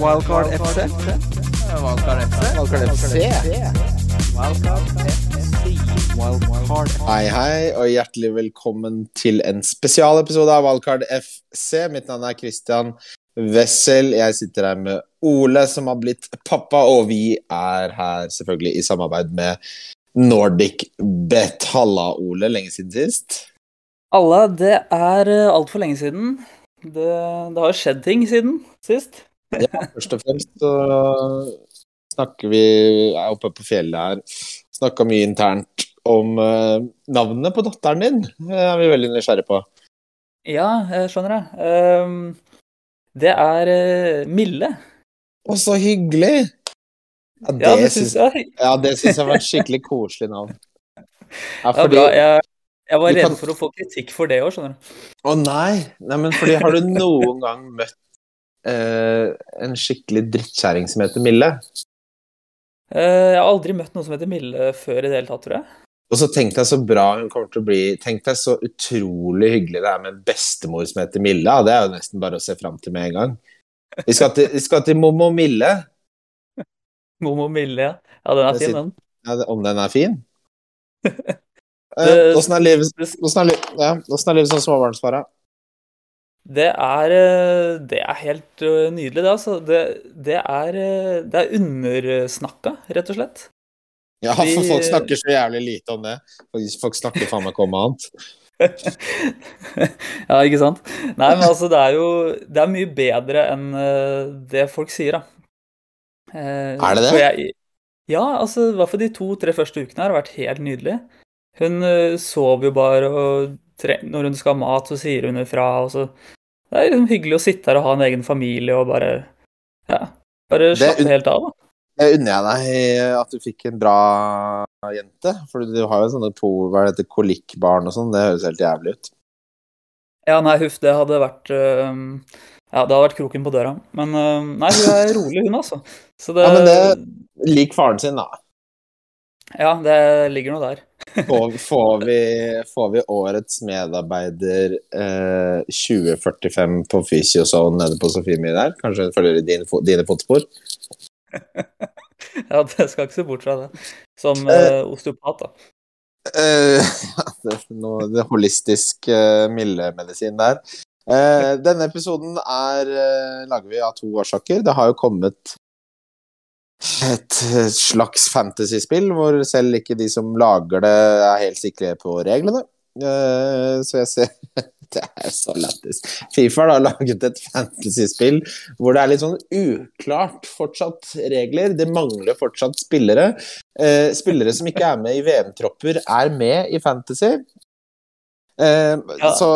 Wildcard FC. Wildcard FC. Wildcard FC. Wildcard FC. Hei, hei, og hjertelig velkommen til en spesialepisode av Wildcard FC. Mitt navn er Christian Wessel. Jeg sitter her med Ole, som har blitt pappa, og vi er her selvfølgelig i samarbeid med Nordic Bet. Halla, Ole. Lenge siden sist. Alle, det er altfor lenge siden. Det, det har jo skjedd ting siden sist. Ja, først og fremst så snakker vi er oppe på fjellet her. Snakka mye internt om uh, navnet på datteren din. Det er vi veldig nysgjerrige på. Ja, jeg skjønner det. Ehm, det er eh, Mille. Å, så hyggelig! Ja, Ja, det syns jeg. ja, det syns jeg var et skikkelig koselig navn. Ja, Ja, bra. Jeg, jeg var redd kan- for å få kritikk for det òg, skjønner du. Å nei! nei, men fordi har du noen gang møtt eh, en skikkelig drittkjerring som heter Mille? Eh, Jeg har aldri møtt noen som heter Mille før i det hele tatt, tror jeg. Og så tenk deg så bra hun kommer til å bli. Tenk deg så utrolig hyggelig det er med en bestemor som heter Mille. Ja, Det er jo nesten bare å se fram til med en gang. Vi skal til, vi skal til Momo Mille. Momo Mille, ja. Ja, den er fin, den. Ja, om den er fin? Eh, Åssen åssen er livet som småbarnsfar? da? Det er, eh, det er helt eh, nydelig, det, altså. Det, det er, eh, det er undersnakka, rett og slett. Ja, for folk snakker så jævlig lite om det. Folk- snakker faen meg ikke om annet. ja, ikke sant? Nei, men altså, det er jo Det er mye bedre enn det folk sier, da. Eh, Er det det? Jeg, ja, altså, i hvert fall de to-tre første ukene her har vært helt nydelig. Hun sov jo bare, og når hun skal ha mat, så sier hun ifra. Og så Det er liksom hyggelig å sitte her og ha en egen familie og bare Ja, bare Det- slappe helt av, da. Jeg unner jeg deg at du fikk en bra jente. For du har jo sånne to, hva er det, kolikkbarn og sånn. Det høres helt jævlig ut. Ja, nei, huff, det hadde vært Ja, det hadde vært kroken på døra. Men nei, hun er rolig, hun, altså. Så det Ja, men det Lik faren sin, da. Ja, det ligger noe der. Får, får, vi, får vi årets medarbeider eh, 2045 på Fysiozone nede på Sofiemyr der? Kanskje hun følger i din, dine fotspor? Ja, det skal ikke se bort fra det. Som eh, osteopat, da. Eh, det, er noe, det holistisk eh, mildemedisin der. Eh, denne episoden er eh, lager vi av to årsaker. Det har jo kommet et, slags fantasyspill hvor selv ikke de som lager det, er helt sikre på reglene. Eh, så jeg ser Det er så lættis. Fifa har laget et fantasyspill hvor det er litt sånn uklart fortsatt regler. Det mangler fortsatt spillere. Eh, spillere som ikke er med i VM-tropper, er med i Fantasy. Eh, Ja. Så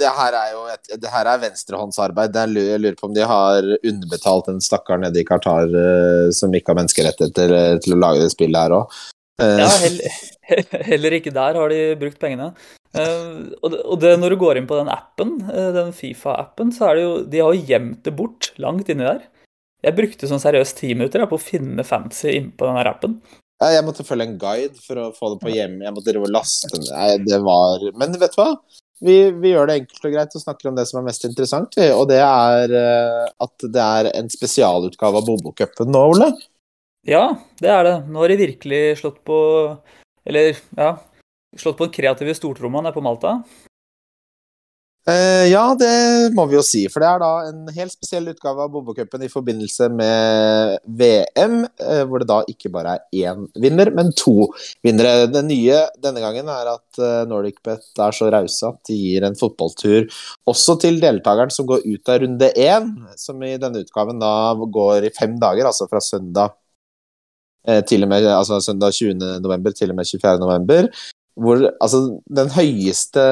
det her er jo et, det her er venstrehåndsarbeid. Er, jeg lurer på om de har underbetalt en stakkar nede i Qatar eh, som ikke har menneskerettigheter eh, til å lage det spillet her òg. Ja, heller, heller ikke der har de brukt pengene. Eh, og det, og det, når du går inn på den appen, eh, den Fifa-appen, så er det jo De har jo gjemt det bort langt inni der. Jeg brukte sånn seriøst ti minutter på å finne fancy innpå den appen. Jeg måtte følge en guide for å få det på hjem. Jeg måtte drive og laste. Nei, det var Men vet du hva? Vi, vi gjør det enkelt og greit og snakker om det som er mest interessant. Og det er eh, at det er en spesialutgave av Bobo-cupen nå, Ole. Ja, det er det. Nå har de virkelig slått på Eller, ja Slått på den kreative stortromma nede på Malta. Eh, ja, det må vi jo si. For det er da en helt spesiell utgave av Bobo-cupen i forbindelse med VM, uh, hvor det da ikke bare er én vinner, men to vinnere. Det nye denne gangen er at uh, NordicBet er så rause at de gir en fotballtur også til deltakeren som går ut av runde én, som i denne utgaven da går i fem dager, altså fra søndag eh, til og med, altså søndag 20. november til og med 24. november hvor altså, den høyeste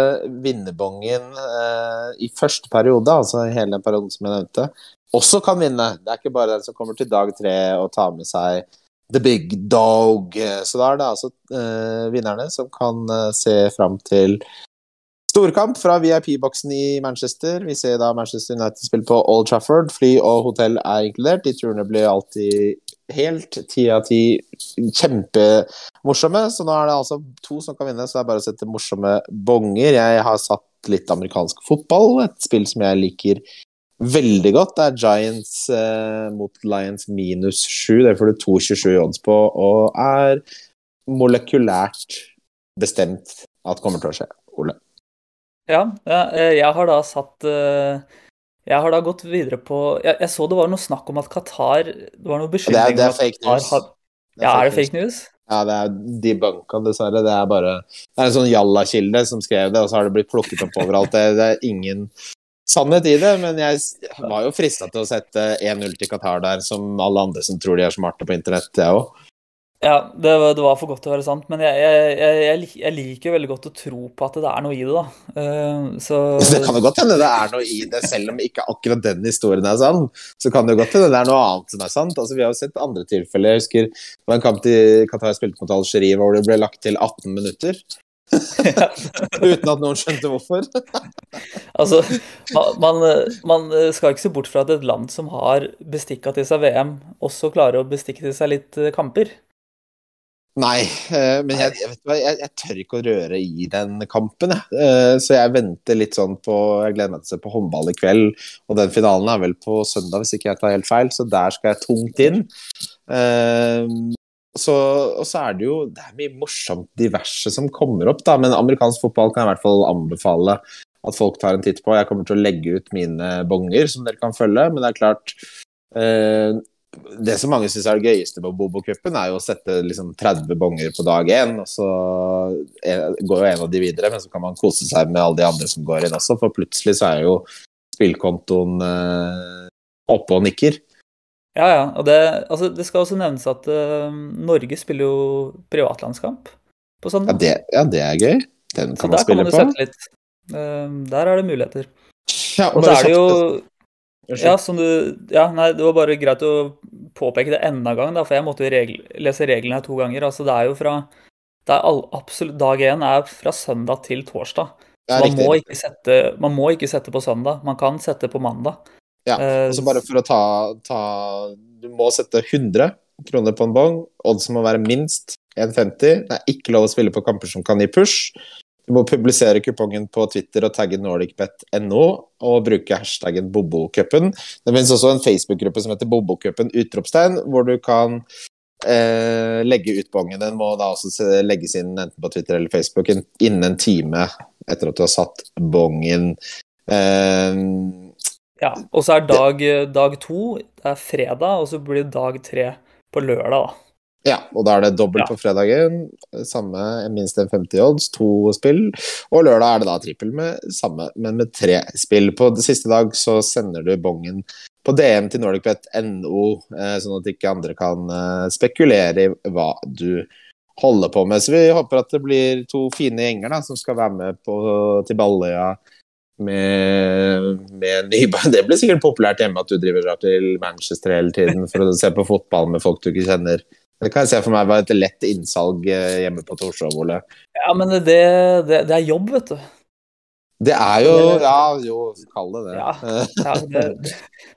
vinnerbongen eh, i første periode, altså hele den perioden som jeg nevnte, også kan vinne. Det er ikke bare den som kommer til dag tre og tar med seg the big dog. Så da er det altså eh, vinnerne som kan eh, se fram til storkamp fra VIP-boksen i Manchester. Vi ser da Manchester United spille på Old Trafford. Fly og hotell er inkludert. De turene blir alltid helt ti av ti kjempemorsomme. Så nå er det altså to som kan vinne, så det er bare å sette morsomme bonger. Jeg har satt litt amerikansk fotball, et spill som jeg liker veldig godt. Det er Giants eh, mot Lions minus 7. Det får du 2,27 i odds på, og er molekylært bestemt at kommer til å skje. Ole. Ja, ja, eh, jeg har da satt eh, Jeg har da gått videre på Jeg, jeg så det var noe snakk om at Qatar Det var noe Det er, beskyldning det er fake news. had- Ja, er det fake news? Ja, det er debunka, dessverre. Det er bare Det er en sånn jalla-kilde som skrev det, og så har det blitt plukket opp overalt. Det, det er ingen sannhet i det, men jeg var jo frista til å sette 1-0 til Qatar der, som alle andre som tror de er smarte på internett, jeg òg. Ja, det var, det var for godt til å være sant, men jeg, jeg, jeg, jeg, liker veldig godt å tro på at det er noe i det, da. Uh, Så Det kan jo godt hende det er noe i det, selv om ikke akkurat den historien er sann. Så kan det jo godt hende det er noe annet som er sant. Altså, vi har jo sett andre tilfeller. Jeg husker det var en kamp til Qatar spilte mot Algerie hvor det ble lagt til 18 minutter. Uten at noen skjønte hvorfor. Altså, man, man, man skal ikke se bort fra at et land som har bestikka til seg VM, også klarer å bestikke til seg litt eh, kamper. Nei, eh, men jeg, jeg, jeg, jeg tør ikke å røre i den kampen, jeg. Eh, Så jeg venter litt sånn på Jeg gleder meg til å se på håndball i kveld, og den finalen er vel på søndag, hvis ikke jeg tar helt feil, så der skal jeg tungt inn. Eh, Så, og så er det jo Det er mye morsomt diverse som kommer opp, da, men amerikansk fotball kan jeg i hvert fall anbefale at folk tar en titt på. Jeg kommer til å legge ut mine bonger, som dere kan følge, men det er klart det som mange syns er det gøyeste på Bobo-cupen, er jo å sette liksom 30 bonger på dag én, og så er- går jo en av de videre, men så kan man kose seg med alle de andre som går inn også, for plutselig så er jo spillkontoen eh, oppe og nikker. Ja, ja. Og det, altså, det skal også nevnes at uh, Norge spiller jo privatlandskamp på søndag. Ja, ja, det er gøy. Den Så kan man der kan spille man jo på. sette litt. Uh, der er det muligheter. Ja, Og så er det jo. Ja, du Ja, nei, det var bare greit å påpeke det enda en gang, da, for jeg måtte regl, lese reglene her to ganger. Altså, det er jo fra det er all, absolutt, Dag én er fra søndag til torsdag. Man må, ikke sette, man må ikke sette på søndag. Man kan sette på mandag. Ja, Eh, og så bare for å ta, ta Du må sette 100 kroner på en bong. Oddsen må være minst 1,50. Det er ikke lov å spille på kamper som kan gi push. Du må publisere kupongen på Twitter og tagge nordicbet.no og bruke hashtaggen Bobokupen. Det finnes også en Facebook-gruppe som heter Bobokupen utropstegn, hvor du kan eh, legge ut bongen. Den må da også legges inn enten på Twitter eller Facebook innen en time etter at du har satt bongen. Eh, Ja, Og så er dag, dag to det er fredag, og så blir det dag tre på lørdag. da. Ja, og da er det dobbelt Ja. på fredagen. Samme minst en 50 odds, to spill. Og lørdag er det da trippel med samme, men med tre spill. På siste dag så sender du bongen på DM til nordicbet.no, eh, sånn at ikke andre kan eh, spekulere i hva du holder på med. Så vi håper at det blir to fine gjenger da, som skal være med på, til Balløya med, med Det blir sikkert populært hjemme at du driver drar til Manchester hele tiden for å se på fotball med folk du ikke kjenner. Det kan jeg se for meg var et lett innsalg eh, hjemme på Torshov, Ole. Ja, men det, det, det er jobb, vet du. Det er jo Ja, jo, kall det det. Ja. Eh, Ja, det,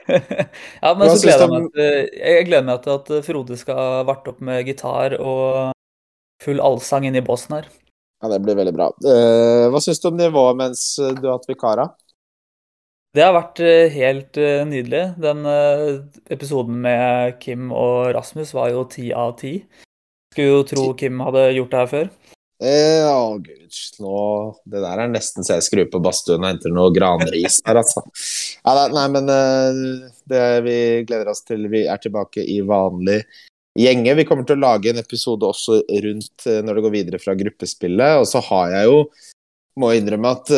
ja men Hva så gleder jeg meg til, jeg gleder meg til at Frode skal varte opp med gitar og full allsang inn i båsen her. Ja, det blir veldig bra. Eh, hva syns du om nivået mens eh, du har hatt vikara? Det har vært eh, helt eh, nydelig. Den eh, episoden med Kim og Rasmus var jo ti av ti. Skulle jo tro Kim hadde gjort det her før. Eh, Å, gud. Nå Det der er nesten så jeg skrur på badstuen og henter noe granris her, altså. Ja, nei, men det vi gleder oss til. Vi er tilbake i vanlig gjenge. Vi kommer til å lage en episode også rundt når det går videre fra gruppespillet. Og så har jeg jo Må innrømme at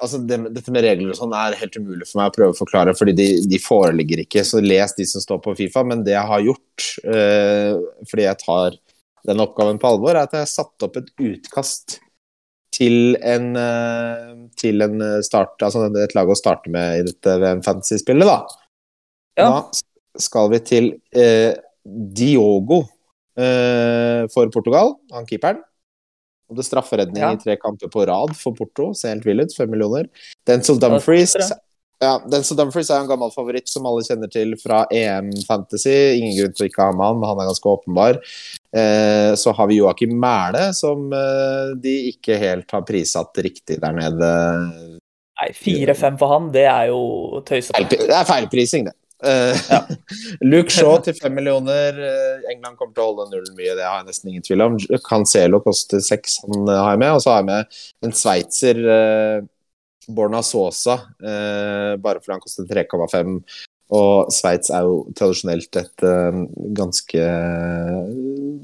altså det, dette med regler og sånn er helt umulig for meg å prøve å forklare, fordi de, de foreligger ikke. Så les de som står på Fifa. Men det jeg har gjort, eh, fordi jeg tar den oppgaven på alvor, er at jeg har satt opp et utkast til en, eh, til en start, altså et lag å starte med i dette VM Fantasy-spillet, da. Ja. Da skal vi til eh, Diogo eh, for Portugal, han keeperen. Og det strafferedning Ja. i tre kamper på rad for Porto. Ser helt vill ut. Fem millioner. Denzel Dumfries Ja, Denzel Dumfries er en gammel favoritt som alle kjenner til fra EM Fantasy. Ingen grunn til å ikke ha med han, men han er ganske åpenbar. Eh, så har vi Joakim Mæle, som eh, de ikke helt har prissatt riktig der nede. Nei, 4-5 for han, det er jo tøysete. Det er feilprising, det. Eh, Ja. Luke Shaw til fem millioner. Eh, England kommer til å holde nullen mye, det har jeg nesten ingen tvil om. Cancelo koster seks, han eh, har jeg med. Og så har jeg med en sveitser, uh, Borna Sosa, eh, bare fordi han koster 3,5. Og Sveits er jo tradisjonelt et eh, ganske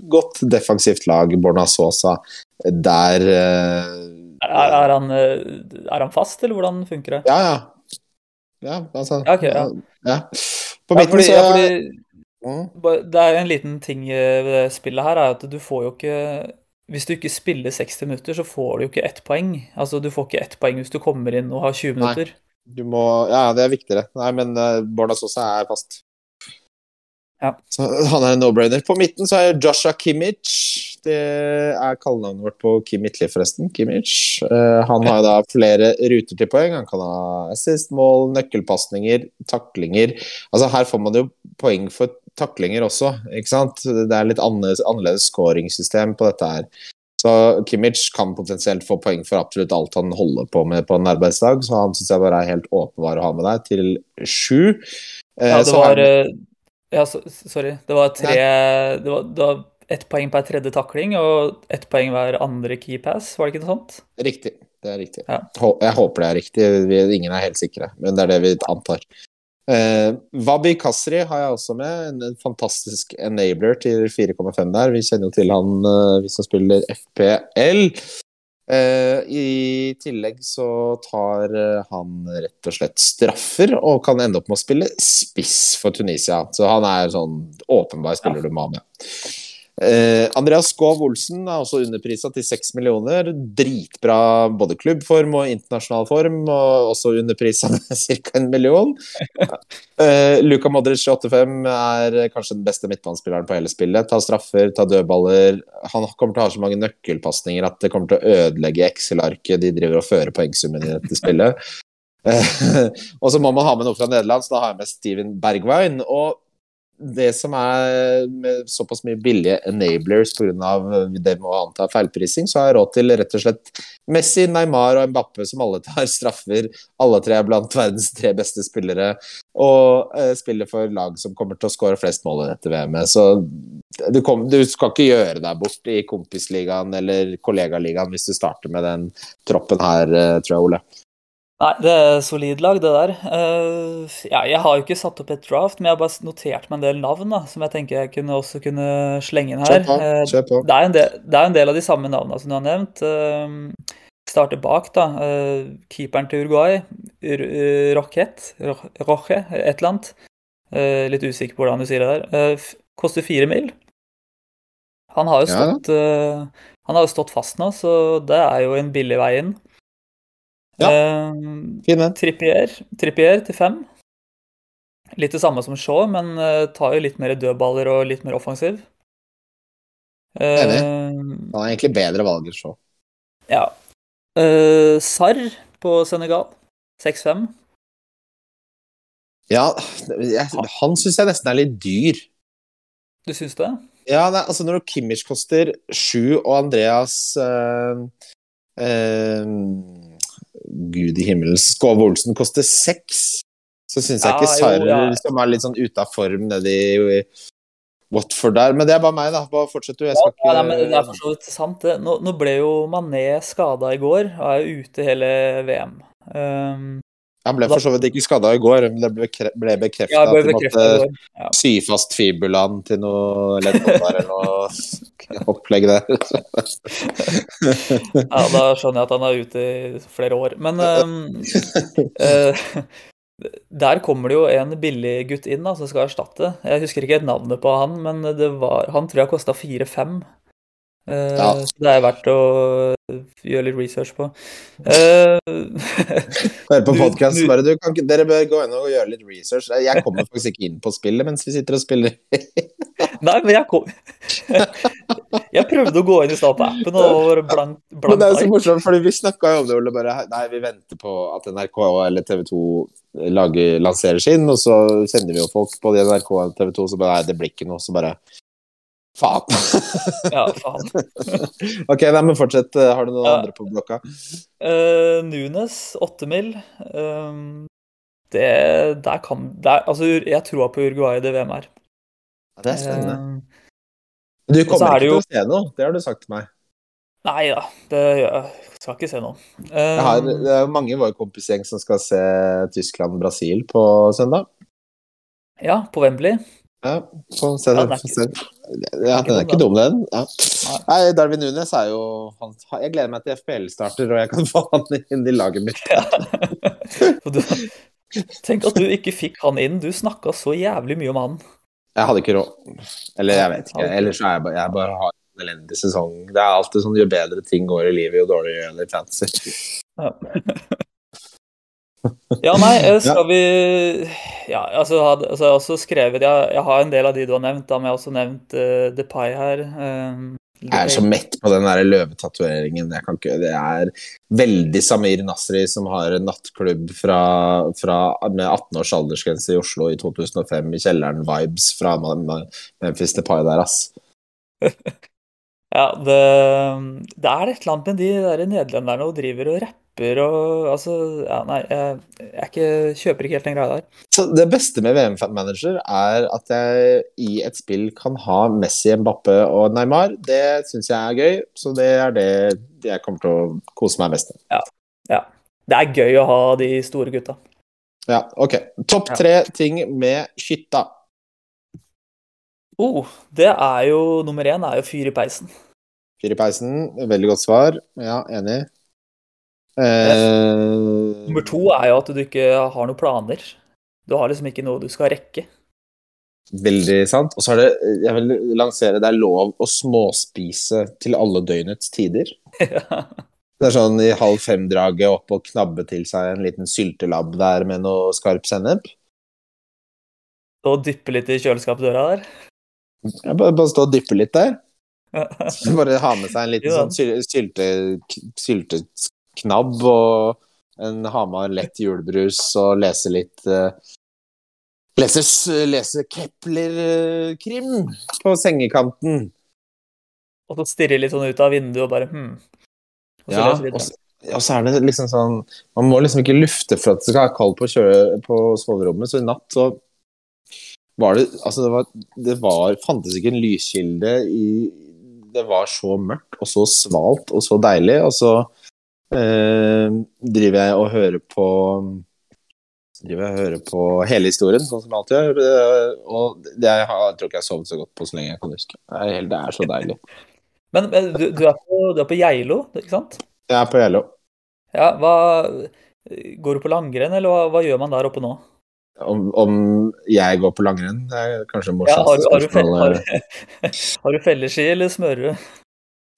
godt defensivt lag, Borna Sosa. Der eh, Er, er, han, eh, er han fast, eller hvordan funker det? Ja, ja. Ja, altså Ja, ok, ja. ja. På Ja, midten fordi, så ja, fordi Mm. Det er jo en liten ting eh, ved det spillet her, er at du får jo ikke Hvis du ikke spiller 60 minutter, så får du jo ikke ett poeng. Altså, du får ikke ett poeng hvis du kommer inn og har 20 Nei. minutter. Du må Ja, det er viktigere. Nei, men uh, Bordas også er fast. Ja. Så han er en no-brainer. På midten så er Joshua Kimmich. Det er kallenavnet vårt på Kim Midtli, forresten. Kimmich. Uh, han har da flere ruter til poeng. Han kan ha assist, mål, nøkkelpasninger, taklinger. Altså Her får man jo poeng for taklinger også, ikke sant? Det er litt annerledes, annerledes scoringssystem på dette her. Så Kimmich kan potensielt få poeng for absolutt alt han holder på med på en arbeidsdag, så han syns jeg bare er helt åpenbar å ha med deg, til sju. Uh, Ja, det så var han- eh, Ja, så, sorry. Det var tre Det var, det var ett poeng per tredje takling og ett poeng hver andre keypass, var det ikke noe sånt? Riktig. Det er riktig. Ja. Jeg håper det er riktig. Vi, ingen er helt sikre, men det er det vi antar. Eh, Wabi Kasri har jeg også med. En, en fantastisk enabler til 4,5 der. Vi kjenner jo til han, eh, vi som spiller FPL. Eh, I tillegg så tar eh, han rett og slett straffer, og kan ende opp med å spille spiss for Tunisia. Så han er sånn åpenbar spiller du må ha med. Eh, Andreas Skov Olsen er også underprisa til 6 millioner. Dritbra både klubbform og internasjonal form, og også underprisa med ca. en million. Eh, Luka Modric 85 er kanskje den beste midtbanespilleren på hele spillet. Tar straffer, tar dødballer. Han kommer til å ha så mange nøkkelpasninger at det kommer til å ødelegge Excel-arket de driver og fører poengsummen i dette spillet. Eh, og så må man ha med noe fra Nederland, så da har jeg med Steven Bergwijn. Og det som er med såpass mye billige enablers pga. det å anta feilprising, så har jeg råd til rett og slett Messi, Neymar og Mbappe, som alle tar straffer. Alle tre er blant verdens tre beste spillere, og eh, spiller for lag som kommer til å skåre flest mål i dette VM-et. Så du, kom, du skal ikke gjøre deg bort i kompisligaen eller kollegaligaen hvis du starter med den troppen her, eh, tror jeg, Ole. Nei, det er solid lag, det der. Uh, ja, jeg har jo ikke satt opp et draft, men jeg har bare notert meg en del navn da, som jeg tenker jeg kunne også kunne slenge inn her. Kjøp Kjør på. det, er en del, det er en del av de samme navnene som du har nevnt. Uh, starter bak, da. Eh, keeperen til Uruguay, Ur- uh, Rocket, Roche, et eller annet. Eh, litt usikker på hvordan du sier det der. Eh, koster fire mil. Han har jo Ja. stått, eh, han har jo stått fast nå, så det er jo en billig vei inn. Ja. Eh, Fin den. Trippier, Trippier til fem. Litt det samme som Shaw, men eh, tar jo litt mer dødballer og litt mer offensiv. Enig. Han er egentlig bedre valg enn Shaw. ja. Uh, Sarr på Senegal, 6-5. Ja, jeg, han syns jeg nesten er litt dyr. Du syns det? Ja, nei, altså når Kimmich koster sju, og Andreas eh, eh, Gud i himmelen, Skåve Olsen koster seks, så syns jeg Ja, ikke Sarr, ja. som er litt sånn ute av form nedi Watford der. Men det er bare meg, da. Bare fortsett, du. Jeg skal ikke Ja, nei, men det er for så vidt sant. det. Nå, nå ble jo Mané skada i går, og er jo ute hele VM. Um, Han ble for så vidt ikke skada i går, men det ble, ble bekrefta ja, at de måtte. Ja. sy fast fibulaen til noe leddbånd eller noe opplegg der. Ja, da skjønner jeg at han er ute i flere år. Men uh, uh, der kommer det jo en billig gutt inn da, som skal erstatte. Jeg husker ikke helt navnet på han, men det var, han tror jeg kosta 4-5. Eh, Ja. Så det er verdt å gjøre litt research på. Eh, Høre på podkasten bare du kan, Dere bør gå inn og gjøre litt research. Jeg kommer faktisk ikke inn på spillet mens vi sitter og spiller. Nei, men jeg kom Jeg prøvde å gå inn i stad på appen og var blank, Men det er jo så morsomt, fordi vi snakka jo om det, Ole. Bare Nei, vi venter på at NRK eller TV 2 lager, lanserer sin, og så kjenner vi jo folk på NRK og TV 2, så bare nei, det blir ikke noe. Så bare Faen. Ja, faen. ok, nei, men fortsett. Har du noen Ja. andre på blokka? Uh, Nunes, 8 mil. Um, det Der kan det er, Altså, jeg tror på Uruguay i det VM her. Ja, Det er spennende. Uh, Du kommer er ikke jo- til å se noe, det har du sagt til meg. nei da, det jeg. Skal ikke se noe. Jeg har, Um, det er jo mange i vår kompisgjeng som skal se Tyskland-Brasil på søndag. ja, på Wembley. Ja, få se, Ja, er ikke- se. ja, den er ikke dum, den. Ja. Nei. Darwin Nunes er jo han, Jeg gleder meg til FPL-starter, og jeg kan få han inn i laget mitt. Ja. du, tenk at du ikke fikk han inn. Du snakka så jævlig mye om han. Jeg hadde ikke råd. Eller jeg vet ikke. Eller så er jeg bare, jeg bare har en elendig sesong. Det er alltid sånn jo bedre ting går i livet, jo dårligere gjør det i fantasy. Ja. Ja, nei, eh, skal vi Ja, altså, altså jeg har også skrevet jeg, jeg har en del av de du har nevnt, da, men jeg har også nevnt uh, Depay her. Um, Jeg er så mett på den der løvetatoveringen. Det er veldig Samir Nasri som har en nattklubb fra, fra, med 18 års aldersgrense i Oslo i 2005 i kjelleren Vibes fra Memphis Depay der, ass. Ja, det, det er et eller annet med de der nederlenderne og driver og rapper og Altså, ja, nei, jeg, jeg er ikke, kjøper ikke helt den greia der. Så det beste med VM Manager er at jeg i et spill kan ha Messi, Mbappe og Neymar. Det syns jeg er gøy, så det er det jeg kommer til å kose meg mest med. Det er gøy å ha de store gutta. Ja, ok. Topp Ja. tre ting med skytta. Oh, det er jo Nummer én er jo fyr i peisen. Fyr i peisen, veldig godt svar. Ja, enig. Eh, Nummer to er jo at du ikke har noen planer. Du har liksom ikke noe du skal rekke. Veldig sant. Og så er det Jeg vil lansere det er lov å småspise til alle døgnets tider. Det er sånn i halv fem-draget opp og knabbe til seg en liten syltelabb der med noe skarp sennep. Og dyppe litt i kjøleskapsdøra der. Jeg bare, bare stå og dyppe litt der. Bare ha med seg en liten sånn syl- sylte, sylteknabb og en Hamar lett julebrus og lese litt uh, Lese, lese Kepler-krim på sengekanten. Og så stirre litt sånn ut av vinduet og bare hm. Og så Ja, og, s- og så er det liksom sånn Man må liksom ikke lufte for at det skal være kaldt på, på soverommet, så i natt så var det Altså, det var, det var Fantes ikke en lyskilde i Det var så mørkt og så svalt og så deilig, og så eh, driver jeg og hører på driver jeg og hører på hele historien, sånn som jeg alltid gjør. eh, Og det, jeg, har, jeg tror ikke jeg har sovet så godt på så lenge jeg kan huske. Det er, helt, det er så deilig. Men men du, du, er på, du er på Geilo, ikke sant? Jeg er på Geilo. Ja, hva Går du på langrenn, eller hva, hva gjør man der oppe nå? Om, om jeg går på langrenn, det er kanskje det Ja, har, har, har, har du felleski, eller smører du?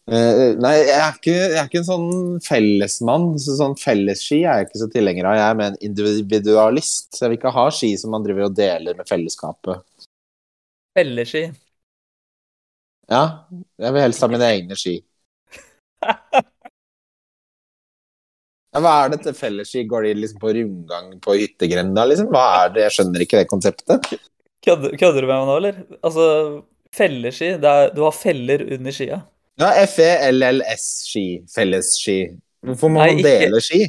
Uh, nei, jeg er, ikke, jeg er ikke en sånn fellesmann. Så sånn Fellesski er jeg ikke så tilhenger av. Jeg er mer en individualist. Så jeg vil ikke ha ski som man driver og deler med fellesskapet. Felleski. Ja, jeg vil helst ha mine egne ski. Hva er dette fellesski? Går de liksom på rundgang på hyttegrenda, liksom? Hva er det? Jeg skjønner ikke det konseptet. Kødder, kødder du med meg nå, eller? Altså, felleski, det er, du har feller under skia. Ja, FELLS-ski. Fellesski. Hvorfor må Nei, man dele ski?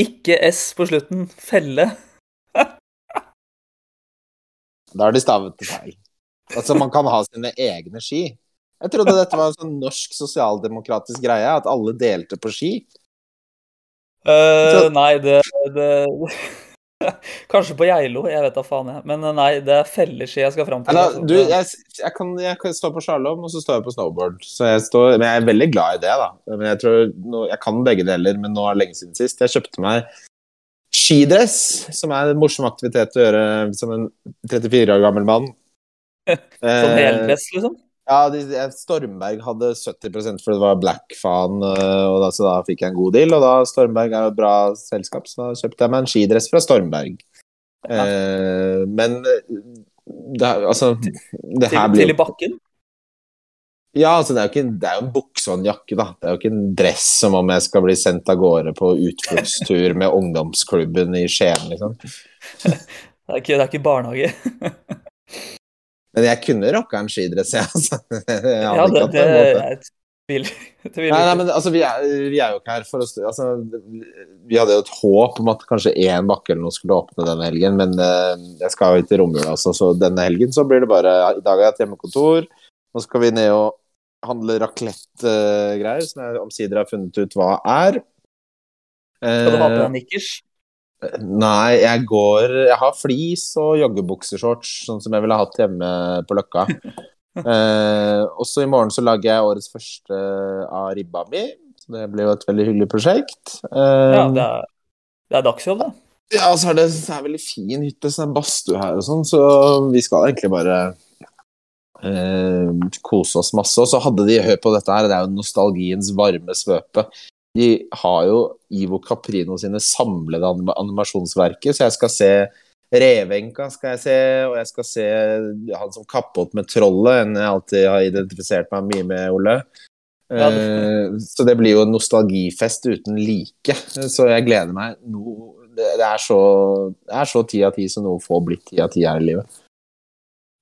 Ikke S på slutten. Felle. Da har de stavet det feil. Altså, man kan ha sine egne ski. Jeg trodde dette var en sånn norsk sosialdemokratisk greie, at alle delte på ski. Så- nei, det, det Kanskje på Geilo, jeg vet da faen, jeg. Men eh, nei, det er felleski jeg skal fram til. Eller, altså. du, jeg, jeg, kan, jeg kan stå på slalåm, og så står jeg på snowboard. Så jeg står, men jeg er veldig glad i det, da. Men jeg, tror, nå, jeg kan begge deler, men nå er det lenge siden sist. Jeg kjøpte meg skidress, som er en morsom aktivitet å gjøre som en 34 år gammel mann. Sånn Eh, heldress, liksom? Ja, de, Stormberg hadde 70% for det var black-faen, og da, så da fikk jeg en god deal. Og da Stormberg er et bra selskap, så da kjøpte jeg meg en skidress fra Stormberg. Ja. Eh, men det, er- altså det her blir til i bakken? Ja, altså det er jo ikke, det er jo en bukse og en jakke, da. Det er jo ikke en dress som om jeg skal bli sendt av gårde på utfluktstur med ungdomsklubben i Skien, liksom. Det er ikke, det er ikke barnehage. Men jeg kunne rocka en skidress, jeg, altså. Jeg Ja, det, det tvil. jeg tviler Nei, nei, men altså, vi er, vi er jo ikke her for å altså, Vi hadde jo et håp om at kanskje én bakke eller noe skulle åpne denne helgen, men uh, jeg skal jo ikke romjula, altså, så denne helgen så blir det bare I dag har jeg et hjemmekontor. Nå skal vi ned og handle raclette-greier, som jeg omsider har funnet ut hva er. Skal du ha på Eh, deg nikkers? Nei, jeg går Jeg har flis og joggebukseshorts, sånn som jeg ville hatt hjemme på Løkka. eh, også i morgen så lager jeg årets første av ribba mi. Så det blir jo et veldig hyggelig prosjekt. Eh, Ja, det er, det er dagsjobb, da. ja, så er det, det er veldig fin hytte, så det er badstue her og sånn, så vi skal egentlig bare eh, kose oss masse. Og så hadde de Hør på dette her, det er jo nostalgiens varme svøpe. De har jo Ivo Caprino sine samlede anim animasjonsverker, så jeg skal se Revenka skal jeg se, og jeg skal se han som kappåt med trollet, en jeg alltid har identifisert meg mye med, Ole. Ja, det- Eh, Så det blir jo en nostalgifest uten like. Så jeg gleder meg det, er så, det er så ti av ti som noe får blitt ti av ti her i livet.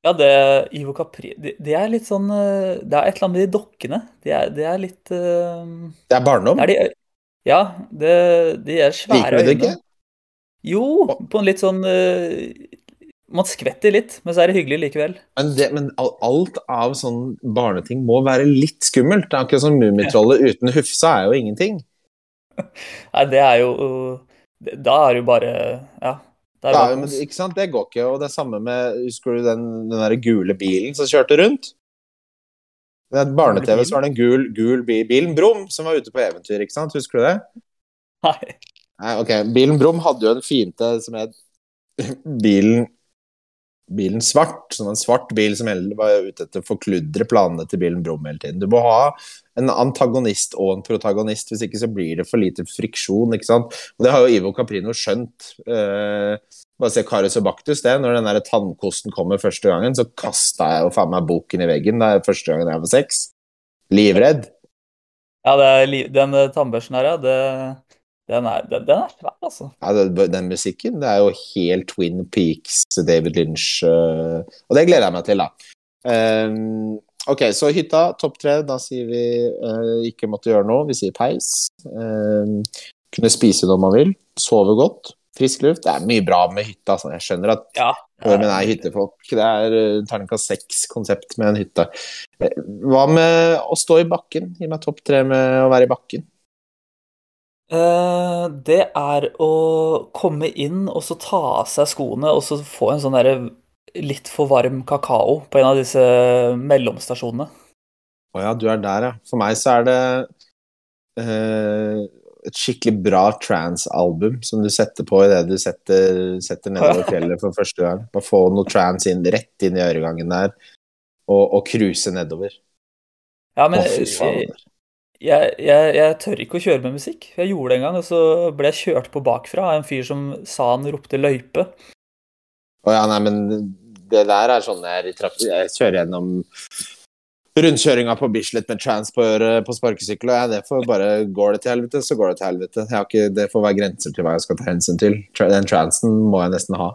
Ja, det Ivo Capri det, de er litt sånn eh, Det er et eller annet med de dokkene. Det er, det er litt uh, Det er barndom. Det er de Ja, det, de er Liker svære du det ikke? Jo, på en litt sånn uh, Man skvetter litt, men så er det hyggelig likevel. Men, det, men alt av sånn barneting må være litt skummelt. Det er akkurat som Mummitrollet uten Hufsa er jo ingenting. Nei, det er jo Da er det jo bare Ja. Det er men, ikke sant? Det går ikke. Og det er samme med Husker du den, den der gule bilen som kjørte rundt? Det er barne-TV, så var det en gul, gul bil. Bilen Brum som var ute på eventyr, ikke sant? Husker du det? Nei. Nei, ok. Bilen Brum hadde jo en fiende som het Bilen Bilen Svart, som en svart bil som var ute etter å forkludre planene til bilen Brum hele tiden. Du må ha en antagonist og en protagonist, hvis ikke så blir det for lite friksjon, ikke sant. Og det har jo Ivo Caprino skjønt. Eh, bare se Karius og Baktus, det. Når den der tannkosten kommer første gangen, så kasta jeg jo faen meg boken i veggen. Det er første gangen jeg var seks. Livredd. Ja, det er, den eh, tannbørsten her, ja, det, den, er, den, den er svær, altså. Ja, den, den musikken, det er jo helt Twin Peaks, David Lynch uh, Og det gleder jeg meg til, da. Um, ok, så hytta, topp tre. Da sier vi uh, ikke måtte gjøre noe. Vi sier peis. Um, kunne spise når man vil. Sove godt. Frisk luft. Det er mye bra med hytta. Altså. Jeg skjønner at Ja. nordmenn er hyttefolk. Det er uh, terningkast seks-konsept med en hytte. Hva med å stå i bakken? Gi meg topp tre med å være i bakken. Eh, det er å komme inn og så ta av seg skoene og så få en sånn derre litt for varm kakao på en av disse mellomstasjonene. Å ja, du er der, ja. For meg så er det eh, et skikkelig bra trans-album som du setter på idet du setter, setter nedover fjellet for første gang. Bare få noe trans inn, rett inn i øregangen der, og, og cruise nedover. Ja, Å, men fy faen. Jeg, jeg, jeg, tør ikke å kjøre med musikk. Jeg gjorde det en gang, og så ble jeg kjørt på bakfra av en fyr som sa han ropte løype. Å ja, nei, men det der er sånn jeg, jeg kjører gjennom rundkjøringa på Bislett med trans på på sparkesykkel, og jeg, det får bare Går det til helvete, så går det til helvete. Jeg har ikke, det får være grenser til hva jeg skal ta hensyn til. Den transen må jeg nesten ha.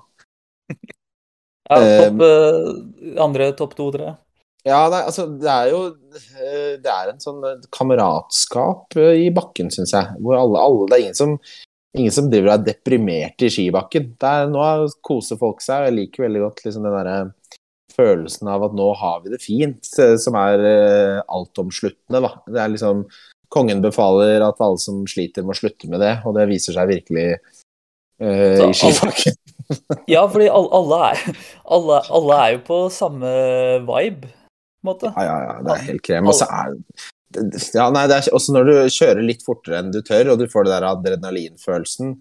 Ja, Eh, topp, eh, andre topp to, tre. Ja, nei, altså, det er jo eh, Det er en sånn eh, kameratskap eh, i bakken, syns jeg. Hvor alle, alle Det er ingen som, ingen som driver og er deprimert i skibakken. Er, nå koser folk seg, og jeg liker veldig godt liksom den derre følelsen av at nå har vi det fint, som er uh, altomsluttende, da. Det er liksom Kongen befaler at alle som sliter, må slutte med det, og det viser seg virkelig uh, i skibakken. Ja, fordi alle, er, alle, alle er jo på samme vibe, måte. Ja, ja, ja, det er helt krem. Og så er ja, nei, det er også når du kjører litt fortere enn du tør, og du får det der adrenalinfølelsen,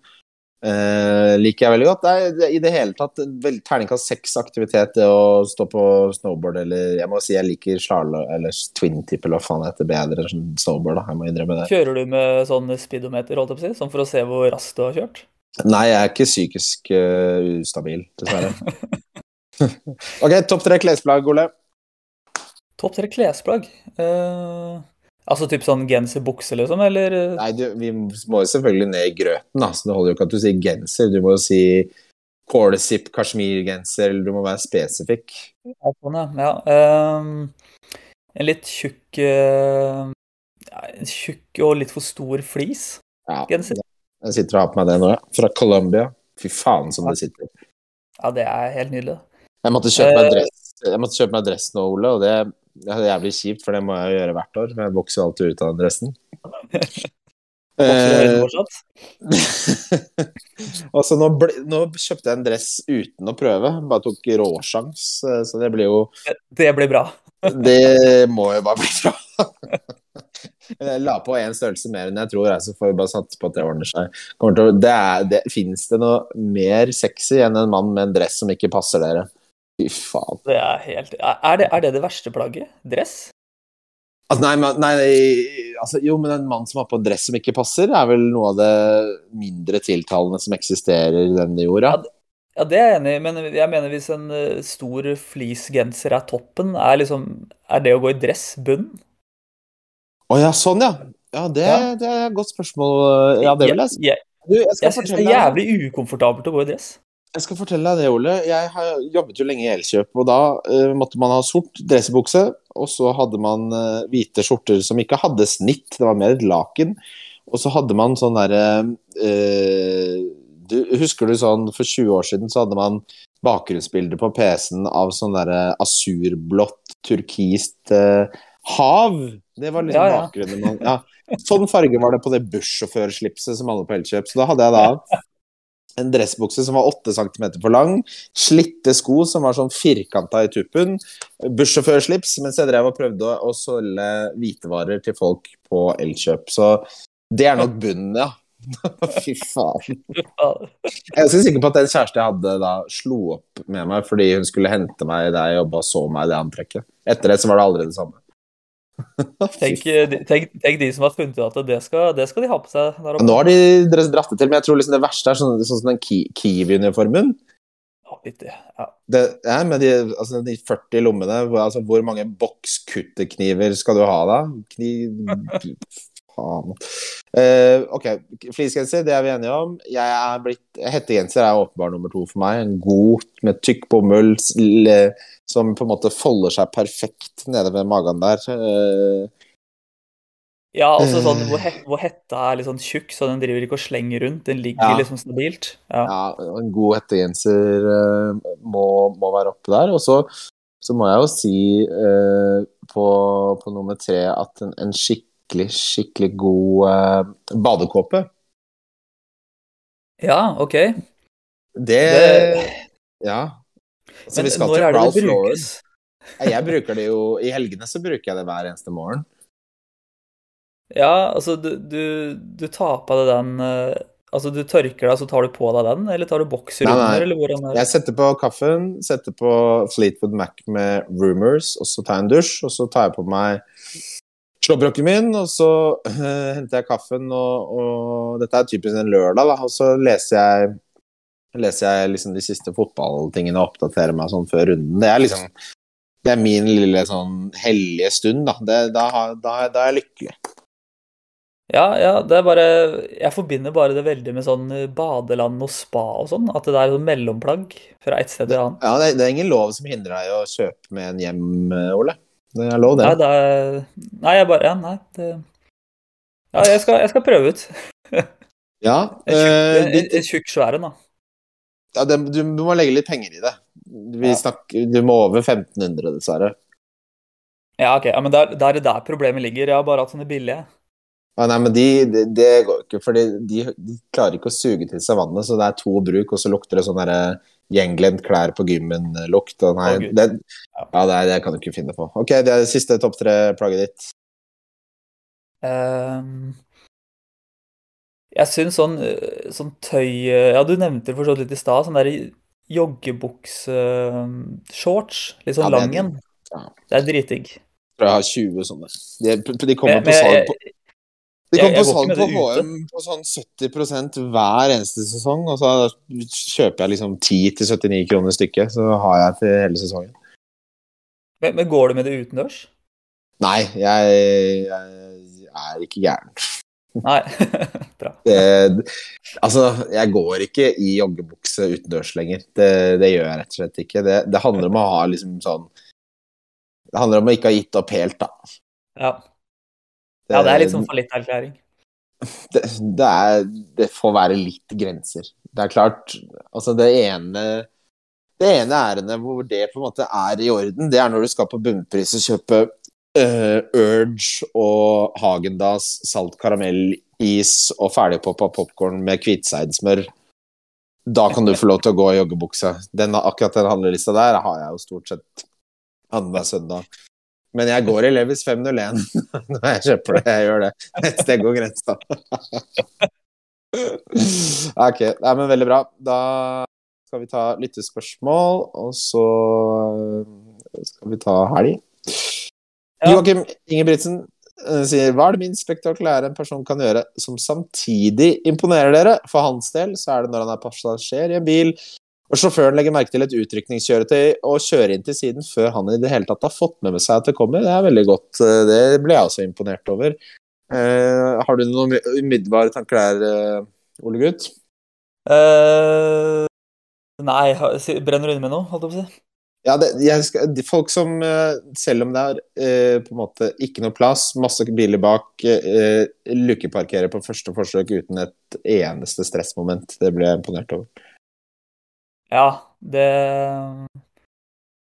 eh, liker jeg veldig godt. Det er i det hele tatt vel, terningkast seks-aktivitet, det å stå på snowboard eller Jeg må si jeg liker slalåm eller twin tip eller hva faen det heter bedre enn snowboard, da. Jeg må innrømme det. Kjører du med sånn speedometer, holdt jeg på å si, sånn for å se hvor raskt du har kjørt? Nei, jeg er ikke psykisk uh, ustabil, dessverre. ok, topp tre klesplagg, Ole. Topp tre klesplagg? Eh, altså typ sånn genser, bukse, liksom, eller eh, Nei, du, vi må jo selvfølgelig ned i grøten, da. Så det holder jo ikke at du sier genser. Du må jo si Cordyceps kasjmirgenser, eller du må være spesifikk. Ja, sånn, ja. ehm, en litt tjukk eh, tjukk og litt for stor flis. Ja, Genser. jeg sitter og har på meg det nå, ja. Fra Colombia. Fy faen som det sitter. Ja, det er helt nydelig. Jeg måtte kjøpe meg Eh. dress, jeg måtte kjøpe meg dress nå, Ole, og det, det er jævlig kjipt, for det må jeg gjøre hvert år. for Jeg vokser alltid ut av den dressen. Du Eh, fortsatt? altså, nå, nå kjøpte jeg en dress uten å prøve. Bare tok råsjans, eh, så det blir jo Det blir bra. Det må jo bare bli bra. Jeg la på én størrelse mer enn jeg tror, jeg, så får vi bare satse på at det ordner seg. Til det er, det, Fins det noe mer sexy enn en mann med en dress som ikke passer dere? Fy faen. Det er helt Er det er det, det verste plagget? Dress? Altså, nei, men- nei, altså, jo, men en mann som har på en dress som ikke passer, er vel noe av det mindre tiltalende som eksisterer i denne jorda. Ja, det er jeg enig i, men jeg mener hvis en eh, stor fleecegenser er toppen, er liksom Er det å gå i dress bunnen? Å ja, sånn ja. Ja, det, Ja. det er et godt spørsmål. Ja, det vil jeg si. Jeg, Du, jeg jeg syns det er jævlig ukomfortabelt å gå i dress. Jeg skal fortelle deg det, Ole. Jeg har jobbet jo lenge i Elkjøp, og da uh, måtte man ha sort dressbukse, og så hadde man uh, hvite skjorter som ikke hadde snitt, det var mer et laken. Og så hadde man sånn derre uh, du, Husker du sånn for 20 år siden så hadde man bakgrunnsbilder på PC-en av sånn derre asurblått, turkist hav? Det var liksom Ja, ja. bakgrunnen man ja. Sånn farge var det på det bussjåførslipset som alle på Elkjøp. Så da hadde jeg da en dressbukse som var 8 cm for lang, slitte sko som var sånn firkanta i tuppen, bussjåførslips, mens jeg drev og prøvde å, selge hvitevarer til folk på Elkjøp. Så det er nok bunnen, ja. Fy faen. Jeg er sikker på at den kjæreste jeg hadde da, slo opp med meg fordi hun skulle hente meg der jeg jobba, og så meg i det antrekket. Etter det så var det aldri det samme. Tenk, tenk, tenk de som har funnet ut at det skal, det skal de ha på seg der oppe. Nå har de dratt det til, men jeg tror liksom det verste er sånn, sånn som den Ki- Kiwi-uniformen. Ja, litt, ja. Det, er med de, altså de 40 lommene, altså, hvor mange bokskutterkniver skal du ha da? Kniv Faen. Uh, ok, fleecegenser, det er vi enige om. Jeg er blitt, Hettegenser er åpenbar nummer to for meg. En god med tykk bomull som på en måte folder seg perfekt nede ved magen der. Uh, Ja, altså sånn Eh. hvor, he hvor hetta er litt sånn tjukk, så den driver ikke og slenger rundt. Den ligger Ja. liksom stabilt. Ja. ja, en god hettegenser uh, må, må være oppe der. Og så, så må jeg jo si uh, på, på nummer tre at en, en skikkelig, skikkelig god eh, badekåpe ja, OK. Det, Det- Ja. Så Men vi skal til det Ralph Lauren. Jeg bruker det jo I helgene så bruker jeg det hver eneste morgen. Ja, altså du, du, du tar på deg den eh, Altså du tørker deg, så tar du på deg den, eller tar du bokser Nei, nei. under, eller hvordan er det? Jeg setter på kaffen, setter på Fleetwood Mac med Rumors, og så tar jeg en dusj, og så tar jeg på meg slåbroken min, og så uh, henter jeg kaffen, og, og dette er typisk en lørdag, da, og så leser jeg leser jeg liksom de siste fotballtingene og oppdaterer meg sånn før runden. Det er liksom det er min lille sånn hellige stund, da. Det, da, da, da er jeg lykkelig. Ja, ja, det er bare Jeg forbinder bare det veldig med sånn badeland og spa og sånn. At det er sånn mellomplagg fra et sted til annet. Ja, det, det er ingen lov som hindrer deg å kjøpe med en hjem, eh, Ole. Det er lov, det. Nei, det er Nei, jeg bare Ja, nei. Det Ja, jeg skal, jeg skal prøve ut. Ja, En tjukk, eh, en, svær da. ja det, du, du må legge litt penger i det. Vi Ja. snakker, du må over 1500, dessverre. Ja, ok. Ja, men det er, det er der problemet ligger. Jeg har bare hatt sånne billige. Ja, nei, men de, det, det går ikke, for de, de klarer ikke å suge til seg vannet, så det er to bruk, og så lukter det sånn derre gjenglemt klær på gymmen-lukt. Nei, Å, det, Ja. det, det kan du ikke finne på. Ok, det er det siste topp tre-plagget ditt. Um, jeg syns sånn, eh, sånn tøy eh, Ja, du nevnte det for så vidt litt i stad. Sånn der joggebukseshorts. Litt sånn Ja, det er lang en. Ja. Det er dritdigg. Jeg har 20 sånne. De, de kommer Men- på salg på de jeg på salg på. HM på sånn 70 hver eneste sesong, og så kjøper jeg liksom 10-79 kroner stykket, så har jeg til hele sesongen. Men, men går du med det utendørs? Nei, jeg, jeg er ikke gæren. Nei. Bra. Det, altså, jeg går ikke i joggebukse utendørs lenger. Det, det gjør jeg rett og slett ikke. Det, det handler om å ha liksom sånn Det handler om å ikke ha gitt opp helt, da. Ja. Ja, det er litt sånn fallitterklæring. det, det, det får være litt grenser. Det er klart Altså, det ene Det ene ærendet hvor det på en måte er i orden, det er når du skal på bunnpris og kjøpe uh, Urge og Hagendas salt karamellis og ferdigpoppa popkorn med hvitseidsmør. Da kan du få lov til å gå i joggebukse. Den, akkurat den handlelista der har jeg jo stort sett annenhver søndag. Men jeg går i Levis 501 når jeg kjøper det. Jeg gjør det. Et sted går grensa. ok, nei, men veldig bra. Da skal vi ta lyttespørsmål, og så skal vi ta helg. Ja. Joakim Ingebrigtsen eh, sier hva er det minst spektakulære en person kan gjøre som samtidig imponerer dere? For hans del så er det når han er passasjer i en bil, og sjåføren legger merke til et utrykningskjøretøy og kjører inn til siden før han i det hele tatt har fått med seg at det kommer. Det er veldig godt. eh, Det ble jeg også imponert over. Eh, har du noen umiddelbare tanker der, eh, Ole Gutt? Uh, nei, brenner du inne med noe, holdt jeg på å si? Ja, det, skal, de folk som, selv om det er på en måte ikke noe plass, masse biler bak, lukkeparkerer på første forsøk uten et eneste stressmoment. Det ble jeg imponert over. Ja, det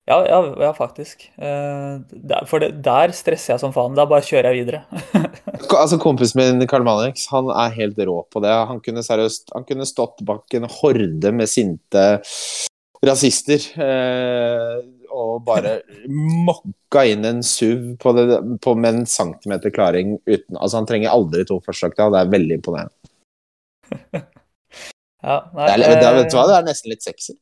Ja, ja, ja faktisk. Eh, for det, der stresser jeg som faen. Da bare kjører jeg videre. Altså Kompisen min Karl Manix han er helt rå på det. Han kunne seriøst Han kunne stått bak en horde med sinte rasister eh, og bare mokka inn en SUV på, det, på med en centimeter klaring uten Altså Han trenger aldri to forsøk. Da. Det er veldig imponerende. Ja, nei, Det er, det vet du hva, eh, det er nesten litt sexy.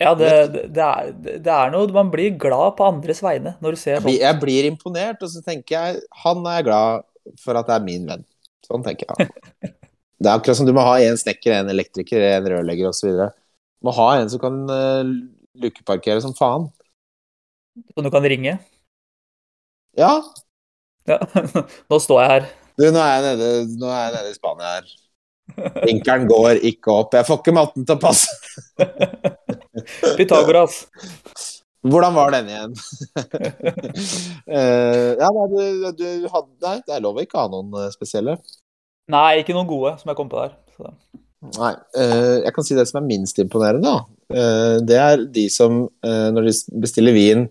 ja det, det, er, det er noe Man blir glad på andres vegne når du ser Jeg sånn. jeg blir imponert, og så tenker jeg han er glad for at det er min venn. Sånn tenker jeg. Det er akkurat som du må ha en snekker, en elektriker, en rørlegger osv. Du må ha en som kan uh, lukeparkere som faen. Som du kan ringe. Ja. Ja. Nå står jeg her. Du, nå er jeg nede, nå er jeg nede i Spania her. Vinkelen går ikke opp. Jeg får ikke matten til å passe. Pythagoras. Hvordan var den igjen? uh, ja, nei, du, du hadde Nei, det er lov å ikke ha noen eh, spesielle. Nei, ikke noen gode som jeg kom på der. Så. Nei. Uh, jeg kan si det som er minst imponerende, da. Uh, det er de som, når de bestiller vin,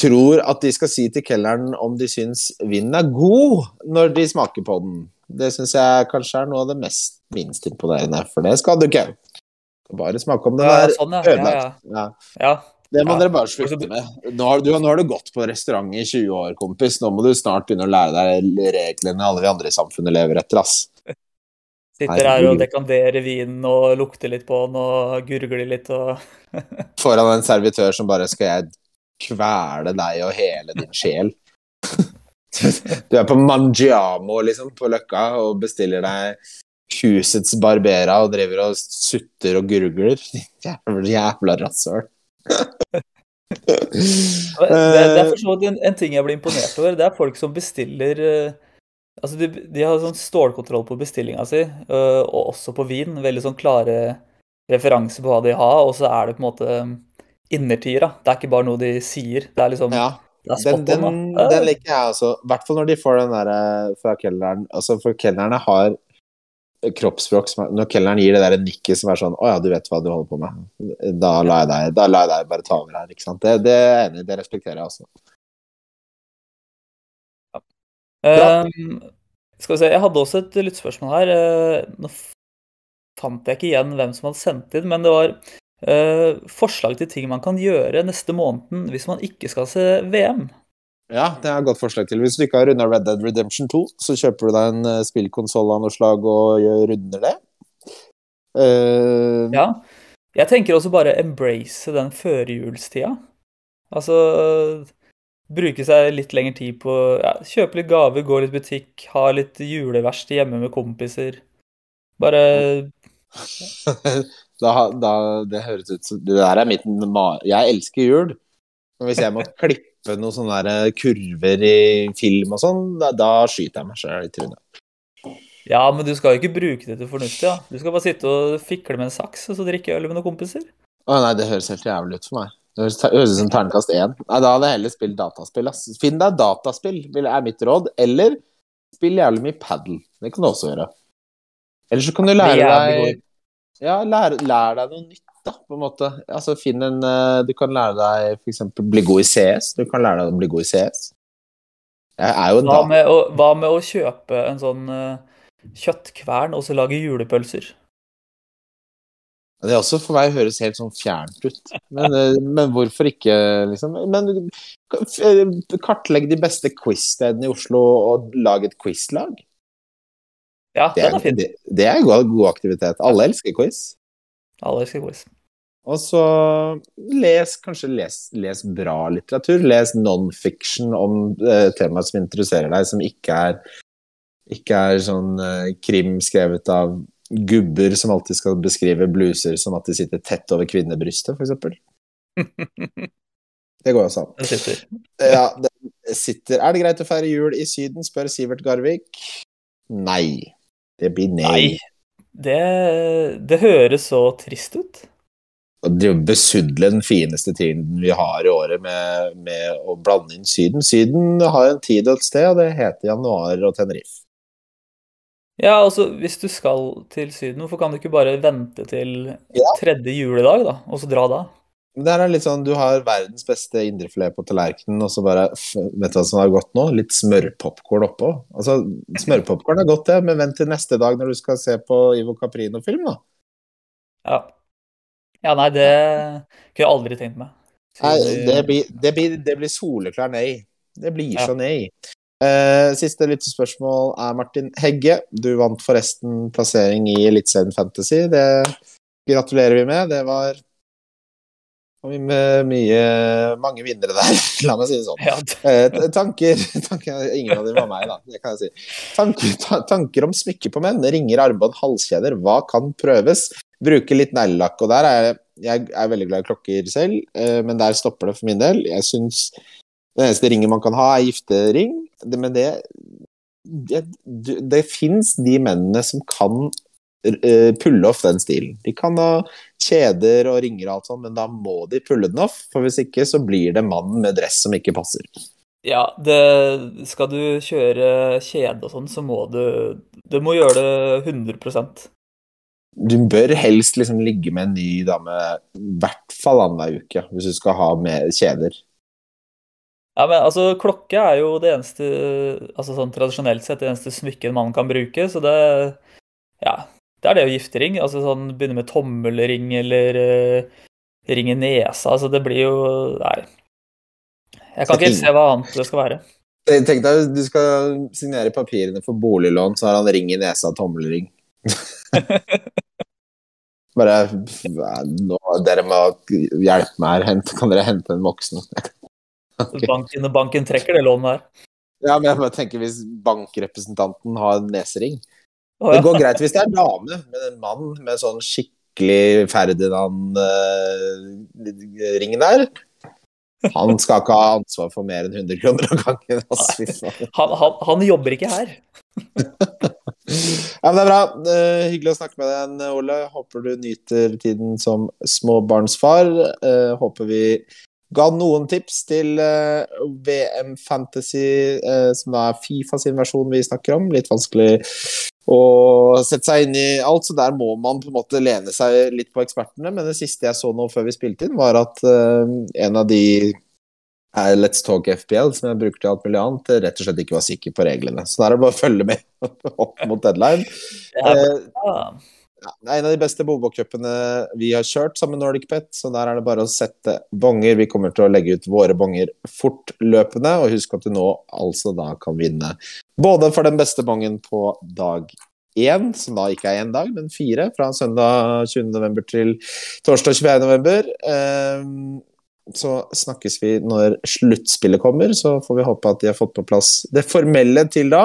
tror at de skal si til kelneren om de syns vinen er god når de smaker på den. Det syns jeg kanskje er noe av det mest minst imponerende, for det skal du ikke. Bare smake om den Ja, er sånn, ødelagt. Ja. ja. Det må dere bare slutte med. Nå har, du, nå har du gått på restaurant i 20 år, kompis. Nå må du snart begynne å lære deg reglene alle vi andre i samfunnet lever etter, ass. Sitter her og dekanderer vinen og lukter litt på den og gurgler litt og Foran en servitør som bare skal jeg kvele deg og hele din sjel. Du er på Mangiamo, liksom, på Løkka, og bestiller deg husets Barbera og driver og sutter og gurgler. Jævla, jævla rasshøl. Det, det er for så vidt en, en ting jeg blir imponert over. Det er folk som bestiller eh, Altså, de, de har sånn stålkontroll på bestillinga si, eh, og også på vin. Veldig sånn klare referanser på hva de har, og så er det på en måte innertier, da. Det er ikke bare noe de sier. Det er liksom Ja, den, den, den liker jeg også. I hvert fall når de får den derre fra kelneren. Altså, for kelnerne har kroppsspråk som er, Når kelneren gir det der nikket som er sånn Å ja, du vet hva du holder på med. Da lar jeg deg, da lar jeg deg bare ta over her, ikke sant. Det, det er jeg enig i. Det respekterer jeg også. Ehm, skal vi se, jeg hadde også et lyttespørsmål her. Eh, Nå fant jeg ikke igjen hvem som hadde sendt inn, men det var eh, forslag til ting man kan gjøre neste måneden hvis man ikke skal se VM. Ja, det er et godt forslag til. Hvis du ikke har runda Red Dead Redemption 2, så kjøper du deg en uh, spillkonsoll av noe slag og runder det. Uh... Ja. Jeg tenker også bare embrace den førjulstida. Altså bruke seg litt lengre tid på ja, Kjøpe litt gaver, gå litt butikk, ha litt juleverksted hjemme med kompiser. Bare da, da, det høres ut som Det der er mitt. Jeg elsker jul. Men hvis jeg må klippe noen sånne kurver i film og sånn, da, da skyter jeg meg sjøl i trynet. Ja, men du skal jo ikke bruke det til fornuftig, Ja. Du skal bare sitte og fikle med en saks og så drikke øl med noen kompiser. Å nei, det høres helt jævlig ut for meg. Det høres, det høres ut som terningkast én. Nei, da hadde jeg heller spilt dataspill. Ass. Finn deg dataspill, er mitt råd. Eller spill jævlig mye padel. Det kan du også gjøre. Eller så kan du lære deg Ja, lær, lær deg noe nytt, da, på en måte. Altså, finn en eh, Du kan lære deg eksempel bli god i CS. Du kan lære deg å bli god i CS. Jeg er jo en Hva med å, hva med å kjøpe en sånn uh, kjøttkvern og så lage julepølser? Det er også for meg høres helt sånn fjernt ut. Men, eh, men hvorfor ikke, liksom? Men kartlegg de beste quiz-stedene i Oslo og lag et quizlag. Ja, Det er, det, det er god, god aktivitet. Alle elsker quiz. Alle elsker quiz. Og så les, kanskje les, les bra litteratur. Les non-fiction om eh, temaet som interesserer deg, som ikke er, ikke er sånn eh, krim skrevet av gubber som alltid skal beskrive bluser som at de sitter tett over kvinnebrystet, f.eks. Det går også an. Ja, det sitter Er det greit å feire jul i Syden, spør Sivert Garvik. Nei. Det blir nei. Nei. Det, det høres så trist ut. Å besudle den fineste tiden vi har i året med, med å blande inn Syden. Syden har en tid og et sted, og det heter januar og Tenerife. Ja, altså, hvis du skal til Syden, hvorfor kan du ikke bare vente til tredje juledag, da, og så dra da? Der er litt sånn, Du har verdens beste indrefilet på tallerkenen, og så bare Vet du hva som er godt nå? Litt smørpopkorn oppå. Altså, Smørpopkorn er godt, det, men vent til neste dag når du skal se på Ivo Caprino-film, da. Ja. Ja, nei, det kunne jeg aldri tenkt meg. Nei, det blir, det blir, det blir soleklar nei. Det blir så nei. Uh, siste lyttespørsmål er Martin Hegge. Du vant forresten plassering i Eliteserien Fantasy. Det gratulerer vi med. Det var med mye, mange vinnere der, la meg si det sånn. Ja, Eh, tanker, tanker Ingen av dem var meg, da. Det kan jeg si. Tanker, ta, tanker om smykker på menn. Ringer, armbånd, halskjeder. Hva kan prøves? Bruke litt neglelakk. Og der er jeg, jeg er veldig glad i klokker selv, eh, men der stopper det for min del. Jeg syns den eneste ringen man kan ha, er giftering. Men det Det, det fins de mennene som kan pulle off den stilen. De kan ha kjeder og ringer og alt sånt, men da må de pulle den off. For hvis ikke så blir det mannen med dress som ikke passer. ja det, skal du kjøre kjede og sånn, så må du Du må gjøre det 100% Du bør helst liksom ligge med en ny dame i hvert fall annenhver uke, hvis du skal ha med kjeder. Ja, men altså, klokke er jo det eneste Altså sånn tradisjonelt sett det eneste smykket man kan bruke, så det Ja. Det er det å gifte ring. Altså sånn begynne med tommelring eller uh, ring i nesa. Altså det blir jo Nei. Jeg kan ikke helt se hva annet det skal være. Tenk deg, du skal signere papirene for boliglån, så har han ring i nesa og tommelring. Bare nå, Dere må hjelpe meg her. Hent, kan dere hente en voksen? okay. Banken, banken trekker det lånet her. Ja, men jeg bare tenker hvis bankrepresentanten har en nesering Det går greit hvis det er dame, men en mann med sånn skikkelig Ferdinand-ring der Han skal ikke ha ansvar for mer enn 100 kroner av gangen. Altså. Han, han, han jobber ikke her. Ja, men det er bra. Uh, hyggelig å snakke med deg Ole. Håper du nyter tiden som småbarnsfar. Uh, håper vi ga noen tips til eh, VM Fantasy, eh, som er Fifa sin versjon vi snakker om. Litt vanskelig å sette seg inn i alt, så der må man på en måte lene seg litt på ekspertene. Men det siste jeg så nå før vi spilte inn, var at eh, en av de er Let's Talk FPL, som jeg bruker til alt mulig annet, rett og slett ikke var sikker på reglene. Så da er det bare å følge med opp mot deadline. Ja, det er en av de beste Bobo-cupene vi har kjørt sammen med Nordic Pet, så der er det bare å sette bonger. Vi kommer til å legge ut våre bonger fortløpende, og husk at du nå altså da kan vinne både for den beste bongen på dag én, som da ikke er én dag, men fire, fra søndag 20. november til torsdag 24. så snakkes vi når sluttspillet kommer, så får vi håpe at de har fått på plass det formelle til da.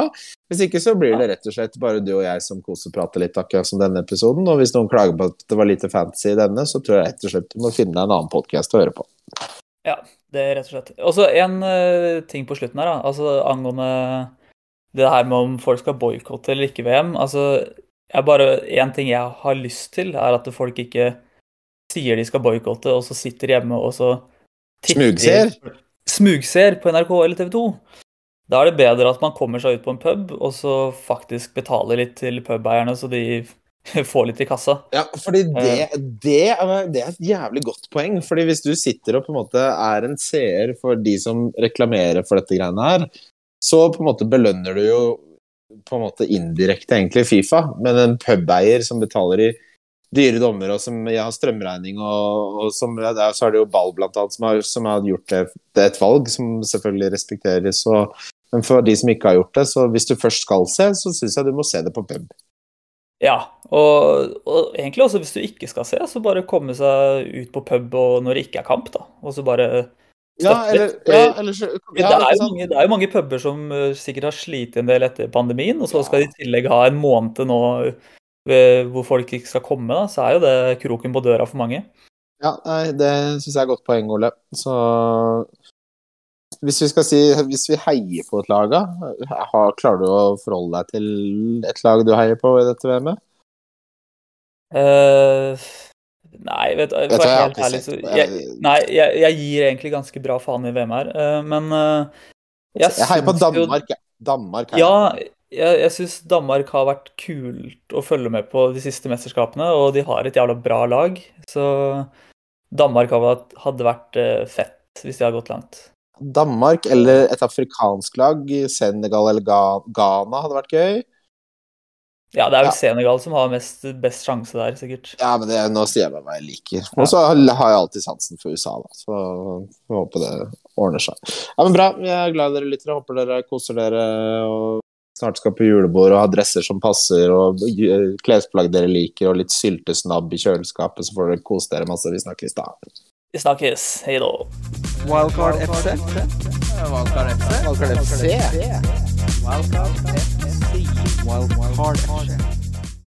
Hvis ikke så blir det rett og slett bare du og jeg som koseprater litt, akkurat som denne episoden. Og hvis noen klager på at det var lite fantasy i denne, så tror jeg rett og slett du må finne deg en annen podkast å høre på. Ja, det er rett og slett. Og så en uh, ting på slutten her, da. Altså angående det her med om folk skal boikotte eller ikke VM altså, jeg bare, En ting jeg har lyst til, er at folk ikke sier de skal boikotte, og så sitter hjemme og så Smugser? Smugser på NRK eller TV 2. Da er det bedre at man kommer seg ut på en pub, og så faktisk betaler litt til pubeierne, så de får litt i kassa. Ja, fordi det, det, er, det er et jævlig godt poeng. Fordi hvis du sitter og på en måte er en seer for de som reklamerer for dette greiene her, så på en måte belønner du jo på en måte indirekte egentlig Fifa, men en pubeier som betaler i dyre dommer, og som ja, har strømregning, og, og som, ja, der, så er det jo Ball blant annet som har, som har gjort det, det et valg som selvfølgelig respekteres. Og, men for de som ikke har gjort det, så hvis du først skal se, så syns jeg du må se det på pub. Ja, og, og egentlig også hvis du ikke skal se, så bare komme seg ut på pub og når det ikke er kamp, da. Og så bare Ja, eller, ja, eller så- det, er jo mange, det er jo mange puber som eh, sikkert har slitt en del etter pandemien, og så skal de i tillegg ha en måned nå hvor folk ikke skal komme, da, så er jo det kroken på døra for mange. Ja, nei, det syns jeg er et godt poeng, Ole. Så hvis vi skal si Hvis vi heier på et lag, da, klarer du å forholde deg til et lag du heier på i dette VM-et? Uh, nei, vet du, Vet jeg helt ikke ærlig, så jeg, Nei, jeg, jeg gir egentlig ganske bra faen i VM her, uh, men uh, jeg, Jeg heier på Danmark, jeg. Danmark heier Ja, jeg, jeg syns Danmark har vært kult å følge med på de siste mesterskapene, og de har et jævla bra lag. Så Danmark hadde vært eh, fett hvis de hadde gått langt. Danmark eller et afrikansk lag, Senegal eller Ghana, hadde vært gøy. Ja, det er vel Ja. Senegal som har mest, best sjanse der, sikkert. Ja, men det, nå sier jeg bare hva jeg liker. Og så har jeg alltid sansen for USA, da. Så vi håper det ordner seg. Ja, men bra. Jeg er glad dere lytter. Jeg Håper dere koser dere og snart skal på julebord og ha dresser som passer, og eh, klesplagg dere liker, og litt syltesnabb i kjøleskapet, så får dere kose dere masse. Vi snakkes da. Vi snakkes. Hei da. Wildcard FC. Wildcard FC. Wildcard FC. Wildcard FC. Wildcard FC.